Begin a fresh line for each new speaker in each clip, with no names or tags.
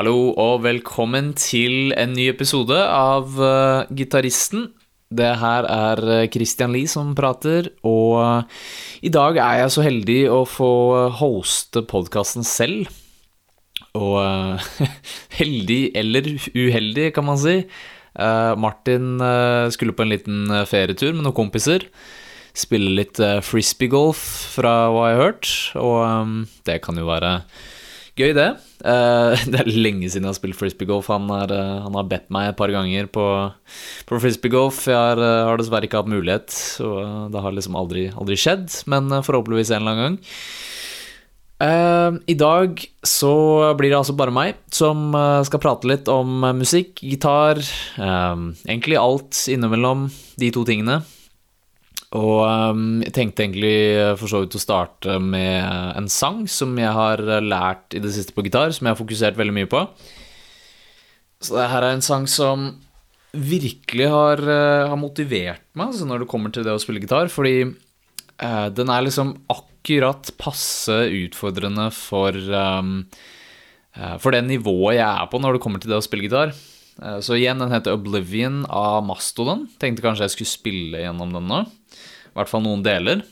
Hallo og velkommen til en ny episode av uh, Gitaristen. Det her er uh, Christian Lie som prater, og uh, i dag er jeg så heldig å få hoste podkasten selv. Og heldig eller uheldig, kan man si. Martin skulle på en liten ferietur med noen kompiser. Spille litt frisbeegolf, fra hva jeg har hørt, og um, det kan jo være Gøy, det. Uh, det er lenge siden jeg har spilt frisbeegolf. Han, er, uh, han har bedt meg et par ganger på, på frisbeegolf. Jeg har, uh, har, dessverre ikke hatt mulighet, og det har liksom aldri, aldri skjedd. Men forhåpentligvis en eller annen gang. I dag så blir det altså bare meg som skal prate litt om musikk, gitar, egentlig alt innimellom de to tingene. Og um, jeg tenkte egentlig eh, for så vidt å starte med en sang som jeg har eh, lært i det siste på gitar, som jeg har fokusert veldig mye på. Så det her er en sang som virkelig har, uh, har motivert meg altså når det kommer til det å spille gitar, fordi eh, den er liksom akkurat passe utfordrende for um, For det nivået jeg er på når det kommer til det å spille gitar. Så igjen, den heter Oblivion av Mastodon. Tenkte kanskje jeg skulle spille gjennom den nå. I hvert fall noen deler.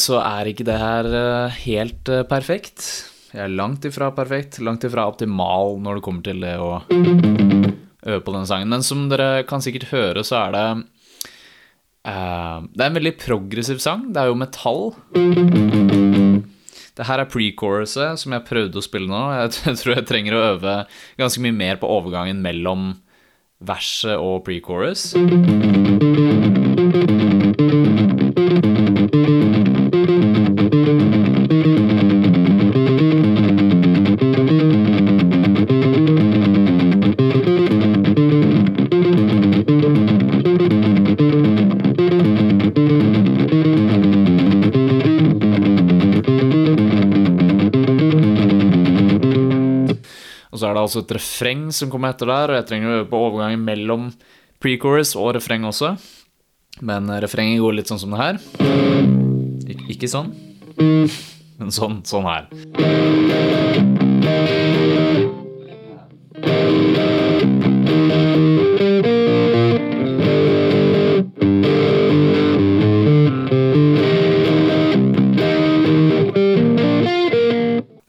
Så er ikke det her eh, helt eh, perfekt. Jeg er langt ifra perfekt, langt ifra optimal når det kommer til det å øve på denne sangen. Men som dere kan sikkert høre, så er det uh, Det er en veldig progressiv sang. Det er jo metall. Det her er pre-choruset som jeg prøvde å spille nå. Jeg tror jeg trenger å øve ganske mye mer på overgangen mellom verset og pre-chorus. Altså et refreng som kommer etter der, og jeg trenger å øve på overgangen mellom pre-chorus og refreng også. Men refrenget går litt sånn som det her. Ik ikke sånn, men sånn, sånn her.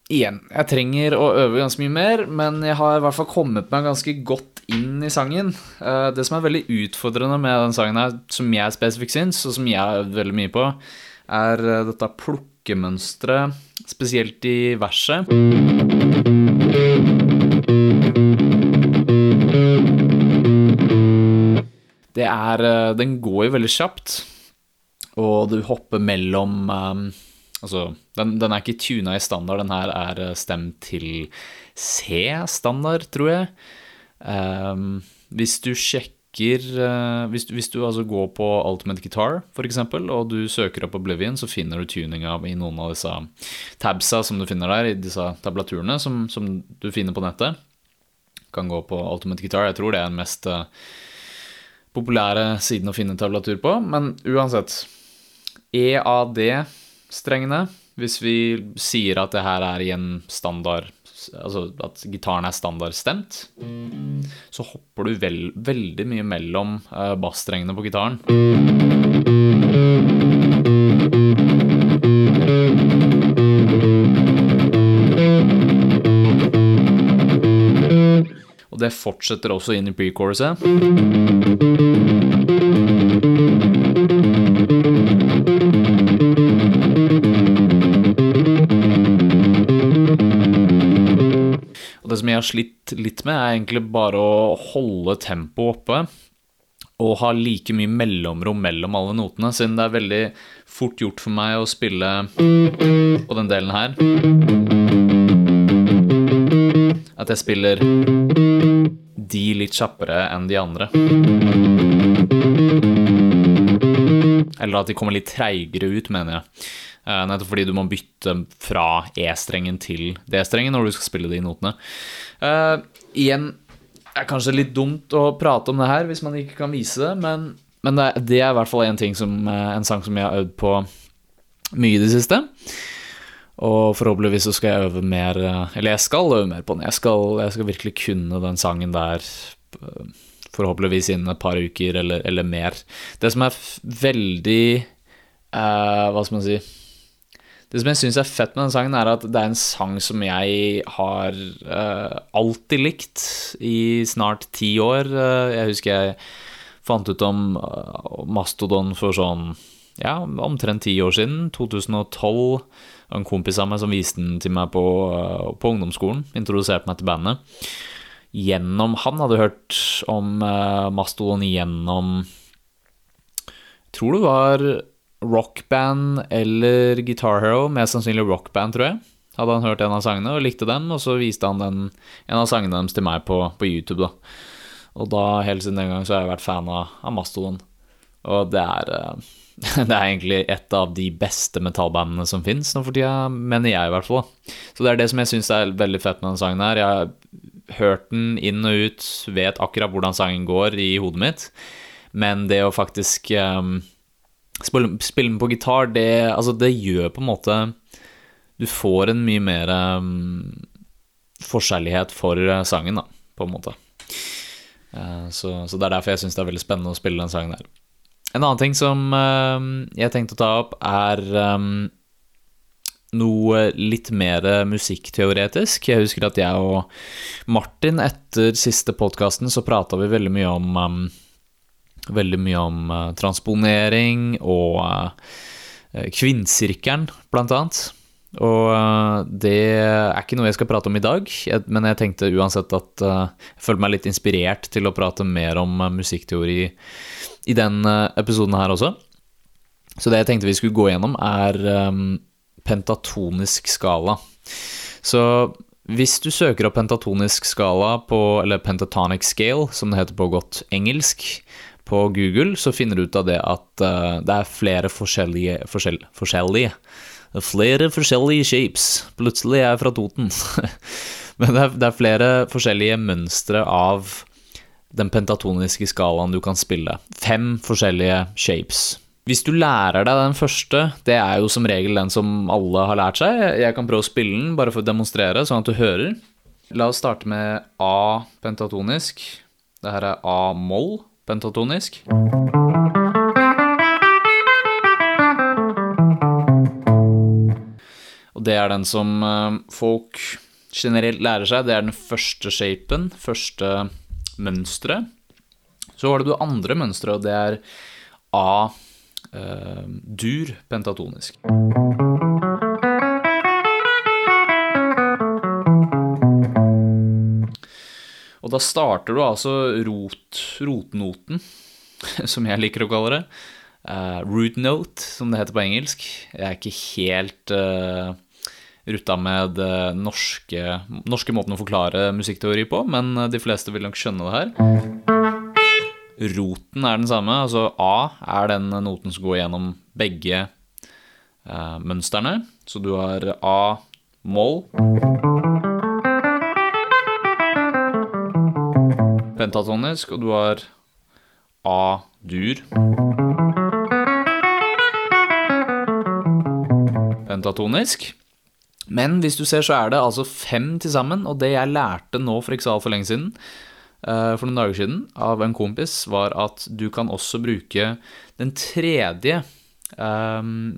Igjen, jeg trenger å øve ganske mye mer, men jeg har i hvert fall kommet meg ganske godt inn i sangen. Eh, det som er veldig utfordrende med den sangen her, som jeg spesifikt syns, og som jeg har øvd veldig mye på, er eh, dette plukkemønsteret, spesielt i verset. Det er eh, Den går jo veldig kjapt, og du hopper mellom Altså, den, den, er ikke tuna i standard, den her er eh, stemt til C-standard, tror jeg. Um, hvis du sjekker uh, hvis, hvis, du altså går på Ultimate Guitar, f.eks., og du søker opp Oblivion, så finner du tuninga i noen av disse tabsa som du finner der, i disse tablaturene som, som du finner på nettet. Kan gå på Ultimate Guitar. Jeg tror det er den mest uh, populære siden å finne tablatur på, men uansett. EAD strengene. Hvis vi sier at det her er i en standard Altså at gitaren er standardstemt, så hopper du vel, veldig mye mellom eh, bassstrengene på gitaren. Og det fortsetter også inn i pre-choruset. Jeg har slitt litt med, er egentlig bare å holde tempoet oppe. Og ha like mye mellomrom mellom alle notene, siden det er veldig fort gjort for meg å spille på den delen her. At jeg spiller de litt kjappere enn de andre. Eller at de kommer litt treigere ut, mener jeg. Eh, nettopp fordi du må bytte fra E-strengen til D-strengen når du skal spille de notene. Uh, igjen det er kanskje litt dumt å prate om det her hvis man ikke kan vise det, men, men det, det, er i hvert fall en, som, eh, en sang som jeg har øvd på mye i det siste. Og forhåpentligvis så skal jeg øve mer Eller jeg skal øve mer på den. Jeg skal, jeg skal virkelig kunne den sangen der forhåpentligvis innen et par uker eller, eller mer. Det som er veldig uh, Hva skal man si det som jeg syns er fett med den sangen, er at det er en sang som jeg har uh, alltid likt i snart ti år. Uh, jeg husker jeg fant ut om Mastodon for sånn ja, omtrent ti år siden. 2012. En kompis av meg som viste den til meg på, på ungdomsskolen. Introduserte meg til bandet. Gjennom Han hadde hørt om Mastodon gjennom Jeg tror det var rockband eller Guitar Hero, mest sannsynlig rockband, tror jeg. Hadde han hørt en av sangene og likte den, og så viste han den, en av sangene deres til meg på, på, YouTube. da. Og da, helt siden den gang, så har jeg vært fan av, av Mastodon. Og det er, eh, det er egentlig et av de beste metallbandene som fins nå for tida, mener jeg i hvert fall. Så det er det som jeg syns er veldig fett med den sangen her. Jeg hørt den inn og ut, vet akkurat hvordan sangen går i hodet mitt, men det å faktisk um, Spille, spille på gitar, det, altså det gjør på en måte Du får en mye mer um, forskjellighet for eh, sangen, da, på en måte. Uh, så, så, det er derfor jeg syns det er veldig spennende å spille den sangen der. En annen ting som uh, jeg tenkte å ta opp, er um, noe litt mer musikkteoretisk. Jeg husker at jeg og Martin etter siste podkasten så prata vi veldig mye om um, veldig mye om uh, transponering og uh, kvinnsirkelen, blant annet. Og uh, det er ikke noe jeg skal prate om i dag, men jeg tenkte uansett at jeg føler meg litt inspirert til å prate mer om musikkteori i den episoden her også. Så det jeg tenkte vi skulle gå gjennom, er um, pentatonisk skala. Så hvis du søker opp pentatonisk skala på, eller pentatonic scale, som det heter på godt engelsk, på Google, så finner du ut av det at uh, det er flere forskjellige, forskjell, forskjellige Flere forskjellige shapes. Plutselig er jeg fra Toten. Men det er, det er, flere forskjellige mønstre av den pentatoniske skalaen du kan spille. Fem forskjellige shapes. Hvis du lærer deg den første, det er jo som regel den som alle har lært seg. Jeg kan prøve å spille den bare for å demonstrere, sånn at du hører. La oss starte med A pentatonisk. Det her er A moll pentatonisk. Og det er den som eh, folk generelt lærer seg. Det er den første shapen, første mønsteret. Så har du det andre mønsteret, og det er A-dur eh, pentatonisk. Og da starter du altså rot, rotnoten, som jeg liker å kalle det. Uh, root note, som det heter på engelsk. Jeg er ikke helt uh, rutta med den norske, norske måten å forklare musikkteori på, men de fleste vil nok skjønne det her. Roten er den samme, altså A er den noten som går gjennom begge eh, mønstrene. Så du har A-moll pentatonisk, og du har A-dur. Pentatonisk. Men hvis du ser, så er det altså fem til sammen, og det jeg lærte nå for ikke så altfor lenge siden, for noen dager siden, av en kompis, var at du kan også bruke den tredje um,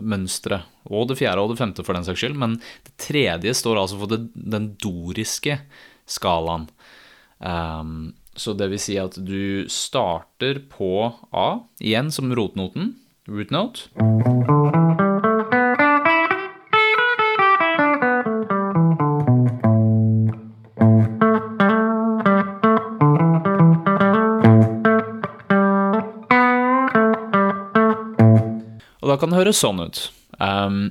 mønsteret, og det fjerde og det femte for den saks skyld, men det tredje står altså for det, den doriske skalaen. Um, så det vil si at du starter på A, igjen som rotnoten, root note. Kan det høres sånn ut. Um,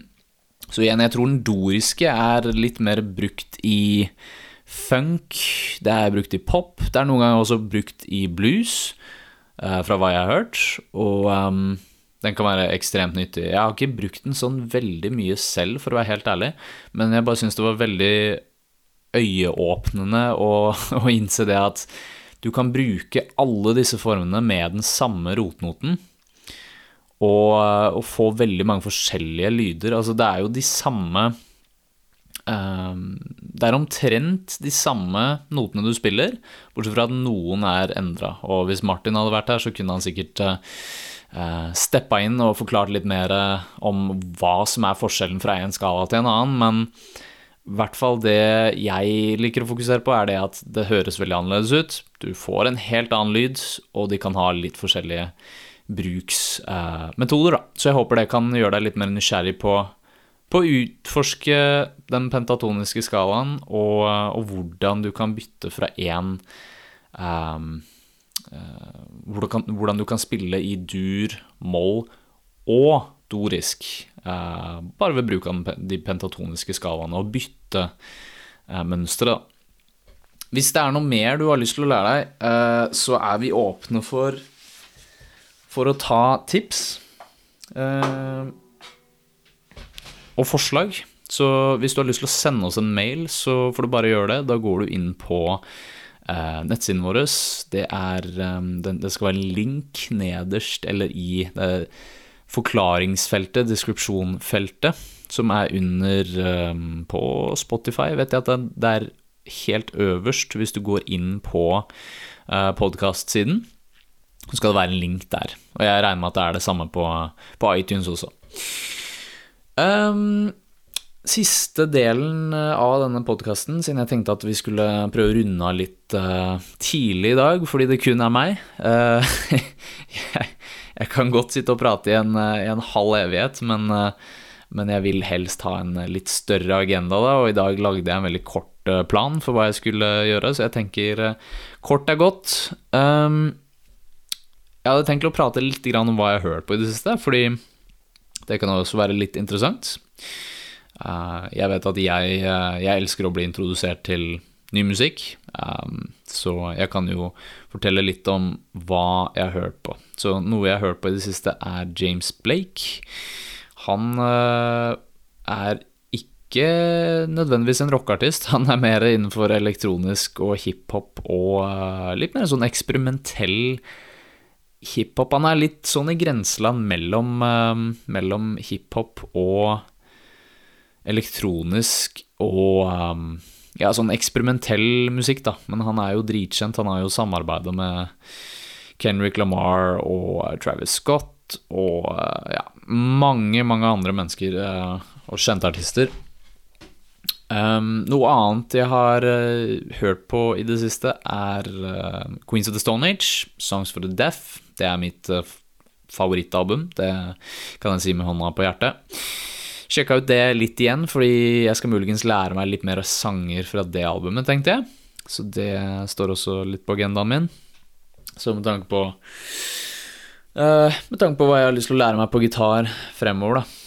så igjen, jeg tror den doriske er litt mer brukt i funk, det er brukt i pop, det er noen ganger også brukt i blues, uh, fra hva jeg har hørt, og um, den kan være ekstremt nyttig. Jeg har ikke brukt den sånn veldig mye selv, for å være helt ærlig, men jeg bare syns det var veldig øyeåpnende å, innse det at du kan bruke alle disse formene med den samme rotnoten og, og, få veldig mange forskjellige lyder. Altså, det er jo de samme um, Det er omtrent de samme notene du spiller, bortsett fra at noen er endra. Og hvis Martin hadde vært her, så kunne han sikkert uh, steppa inn og forklart litt mer om hva som er forskjellen fra en skala til en annen, men i hvert fall det jeg liker å fokusere på, er det at det høres veldig annerledes ut. Du får en helt annen lyd, og de kan ha litt forskjellige bruksmetoder, da. Så jeg håper det kan gjøre deg litt mer nysgjerrig på, på å utforske den pentatoniske skalaen, og, og hvordan du kan bytte fra én um, uh, hvordan, hvordan, du kan spille i dur, moll og dorisk. Uh, bare ved bruk av de pentatoniske skalaene, og bytte uh, mønstre, da. Hvis det er noe mer du har lyst til å lære deg, så er vi åpne for for å ta tips eh, og forslag. Så hvis du har lyst til å sende oss en mail, så får du bare gjøre det. Da går du inn på eh, nettsiden vår. Det, er, um, det, skal være en link nederst eller i det forklaringsfeltet, description-feltet, som er under um, på Spotify. Vet jeg at det, det, er helt øverst hvis du går inn på uh, podkast-siden så skal det være en link der. Og jeg regner med at det er det samme på, på iTunes også. Um, siste delen eh, av denne podkasten, siden jeg tenkte at vi skulle prøve å runde av litt uh, tidlig i dag, fordi det kun er meg uh, jeg, kan godt sitte og prate i en, i en halv evighet, men, men, jeg vil helst ha en litt større agenda, da, og i dag lagde jeg en veldig kort plan for hva jeg skulle gjøre, så jeg tenker kort er godt. Um, jeg hadde tenkt å prate litt om hva jeg har hørt på i det siste, fordi det kan også være litt interessant. Eh, jeg vet at jeg, eh, jeg elsker å bli introdusert til ny musikk, eh, så jeg kan jo fortelle litt om hva jeg har hørt på. Så noe jeg har hørt på i det siste, er James Blake. Han er ikke nødvendigvis en rockeartist. Han er mer innenfor elektronisk og hiphop og litt mer sånn eksperimentell hiphop Han er litt sånn i grenseland mellom, uh, mellom hiphop og elektronisk og um, ja, sånn eksperimentell musikk, da. Men han er jo dritkjent. Han har jo samarbeidet med Kenrick Lamar og Travis Scott og ja, mange, mange andre mennesker og kjente artister. Um, noe annet jeg har uh, hørt på i det siste, er uh, Queens of the Stone Age, Songs for the Deaf. Det er mitt uh, favorittalbum, det kan jeg si med hånda på hjertet. Sjekka ut det litt igjen, fordi jeg skal muligens lære meg litt mer sanger fra det albumet, tenkte jeg. Så det står også litt på agendaen min. Så med tanke på Med tanke på hva jeg har lyst til å lære meg på gitar fremover, da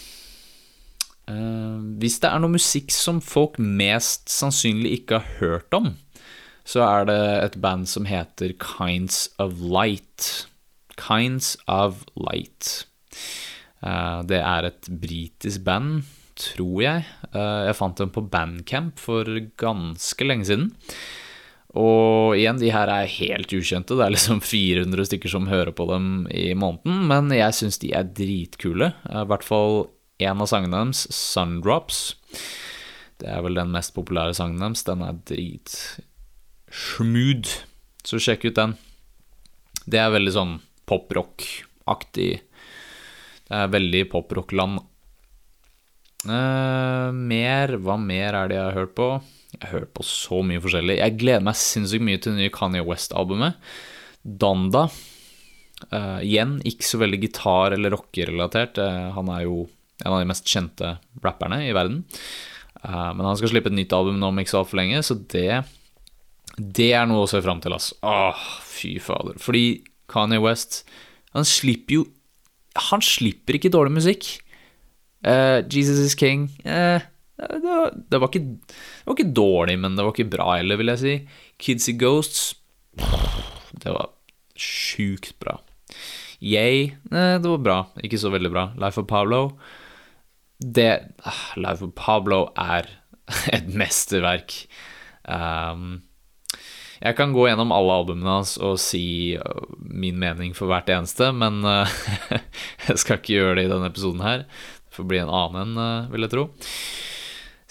Uh, hvis det er noe musikk som folk mest sannsynlig ikke har hørt om, så er det et band som heter Kinds of Light. Kinds of Light. Uh, det er et britisk band, tror jeg. Uh, jeg fant dem på Bandcamp for ganske lenge siden. Og igjen, de her er helt ukjente. Det er liksom 400 stykker som hører på dem i måneden. Men jeg syns de er dritkule. I hvert fall en av sangene deres, 'Sundrops'. Det er vel den mest populære sangen deres. Den er dritsmooth, så sjekk ut den. Det er veldig sånn poprock-aktig. Det er veldig poprock-land. Uh, mer Hva mer er det jeg har hørt på? Jeg har hørt på så mye forskjellig. Jeg gleder meg sinnssykt mye til det nye Kanye West-albumet. Donda. Uh, igjen, ikke så veldig gitar- eller rockerelatert. Uh, han er jo en av de mest kjente rapperne i verden. Uh, men han skal slippe et nytt album nå om ikke så altfor lenge, så det Det er noe å se fram til, ass. Åh, fy fader. Fordi Kanye West, han slipper jo Han slipper ikke dårlig musikk. Jesus is King det var, det, var ikke, det var ikke dårlig, men det var ikke bra heller, vil jeg si. Kids and Ghosts Det var sjukt bra. Yay, eh, det var bra. Ikke så veldig bra. Life of Pablo det, Life of Pablo er et mesterverk. Um, jeg kan gå gjennom alle albumene hans og si uh, min mening for hvert eneste, men uh, jeg skal ikke gjøre det i denne episoden her. Det får bli en annen, uh, vil jeg tro.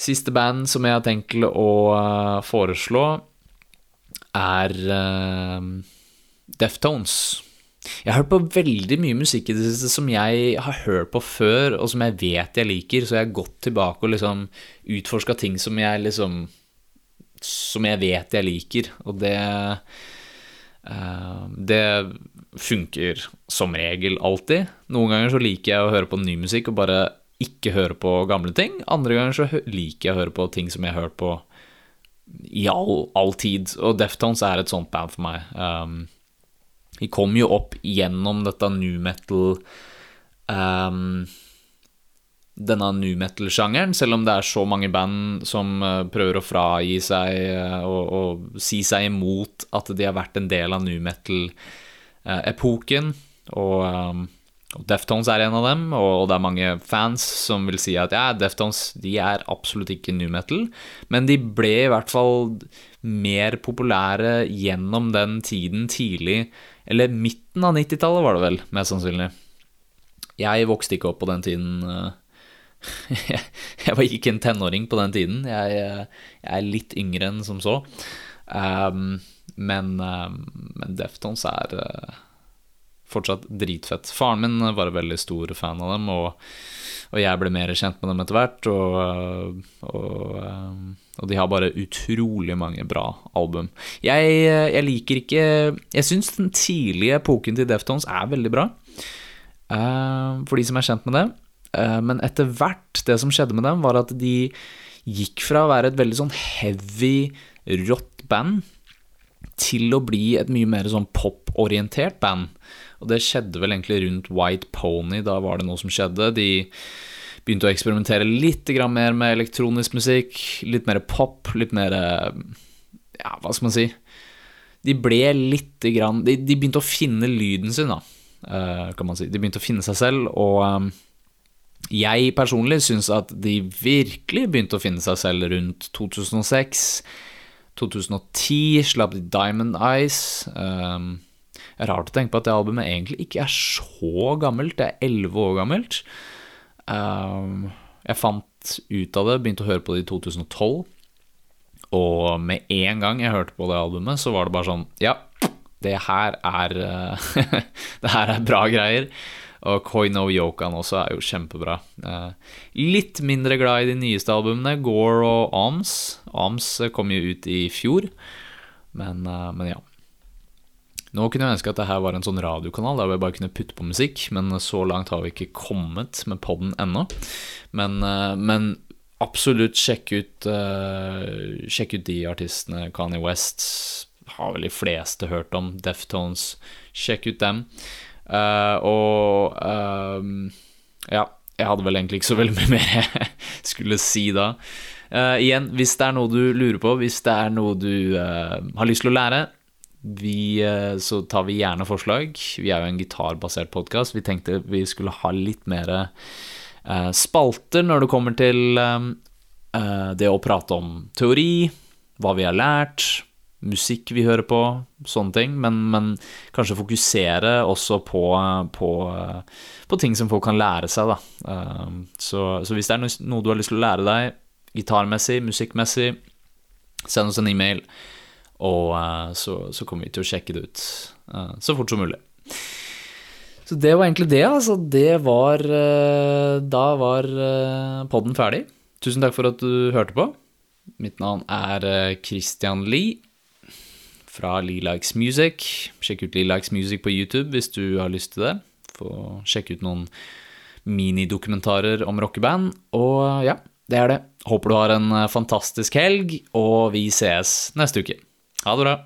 Siste band som jeg har tenkt å foreslå, er Deftones. Jeg har hørt på veldig mye musikk i det siste som jeg har hørt på før, og som jeg vet jeg liker, så jeg har gått tilbake og liksom utforska ting som jeg liksom Som jeg vet jeg liker, og det uh, Det funker som regel alltid. Noen ganger så liker jeg å høre på ny musikk og bare ikke høre på gamle ting. Andre ganger så liker jeg å høre på ting som jeg har hørt på i all, all tid, og Deftones er et sånt band for meg. Um, de kom jo opp gjennom dette new metal um, Denne new metal-sjangeren, selv om det er så mange band som uh, prøver å fragi seg uh, og, og, si seg imot at de har vært en del av new metal-epoken. Og, um, og, Deftones er en av dem, og, det er mange fans som vil si at ja, Deftones de er absolutt ikke new metal, men de ble i hvert fall mer populære gjennom den tiden tidlig eller midten av 90-tallet var det vel, mest sannsynlig. Jeg vokste ikke opp på den tiden. Eh, jeg var ikke en tenåring på den tiden. Jeg, eh, jeg er litt yngre enn som så. Um, men, um, men Deftones er uh, fortsatt dritfett. Faren min var en veldig stor fan av dem, og, og jeg ble mer kjent med dem etter hvert. Og, og um, og de har bare utrolig mange bra album. Jeg, jeg liker ikke Jeg syns den tidlige epoken til Deftones er veldig bra, uh, for de som er kjent med det. Uh, men etter hvert, det som skjedde med dem, var at de gikk fra å være et veldig sånn heavy, rått band til å bli et mye mer sånn pop-orientert band. Og det skjedde vel egentlig rundt White Pony, da var det noe som skjedde. De begynte å eksperimentere litt mer med elektronisk musikk. Litt mer pop, litt mer Ja, hva skal man si? De ble litt grann de, de, begynte å finne lyden sin, da, eh, kan man si. De begynte å finne seg selv, og jeg personlig syns at de virkelig begynte å finne seg selv rundt 2006. 2010 slapp de Diamond Eyes. Um, rart å tenke på at det albumet egentlig ikke er så gammelt. Det er elleve år gammelt. Um, jeg fant ut av det, begynte å høre på det i 2012. Og med en gang jeg hørte på det albumet, så var det bare sånn Ja, det her er Det her er bra greier. Og Koi No Yokan også er jo kjempebra. Uh, litt mindre glad i de nyeste albumene, Gore og Arms. Arms kom jo ut i fjor, men, uh, men ja. Nå kunne jeg ønske at det her var en sånn radiokanal der vi bare kunne putte på musikk, men så langt har vi ikke kommet med poden ennå. Men, eh, men, absolutt sjekk ut, uh, sjekk ut de artistene. Kanye West har vel de fleste hørt om. Deftones. Sjekk ut dem. Uh, og uh, ja, jeg hadde vel egentlig ikke så veldig mye mer jeg skulle si da. igjen, hvis det er noe du lurer på, hvis det er noe du har lyst til å lære, vi, eh, så tar vi gjerne forslag. Vi er jo en gitarbasert podkast. Vi tenkte vi skulle ha litt mer eh, spalter når det kommer til eh, det å prate om teori, hva vi har lært, musikk vi hører på, sånne ting. Men, men kanskje fokusere også på, på, på, ting som folk kan lære seg, da. Så, så hvis det er noe du har lyst til å lære deg, gitarmessig, musikkmessig, send oss en e-mail og uh, så, så, kommer vi til å sjekke det ut uh, så fort som mulig. Så det var egentlig det, altså. Det var eh, Da var eh, podden ferdig. Tusen takk for at du hørte på. Mitt navn er eh, Christian Lie fra Lee Likes Music. Sjekk ut Lee Likes Music på YouTube hvis du har lyst til det. Få sjekke ut noen minidokumentarer om rockeband. Og ja, det er det. Håper du har en fantastisk helg, og vi ses neste uke. Ha det bra.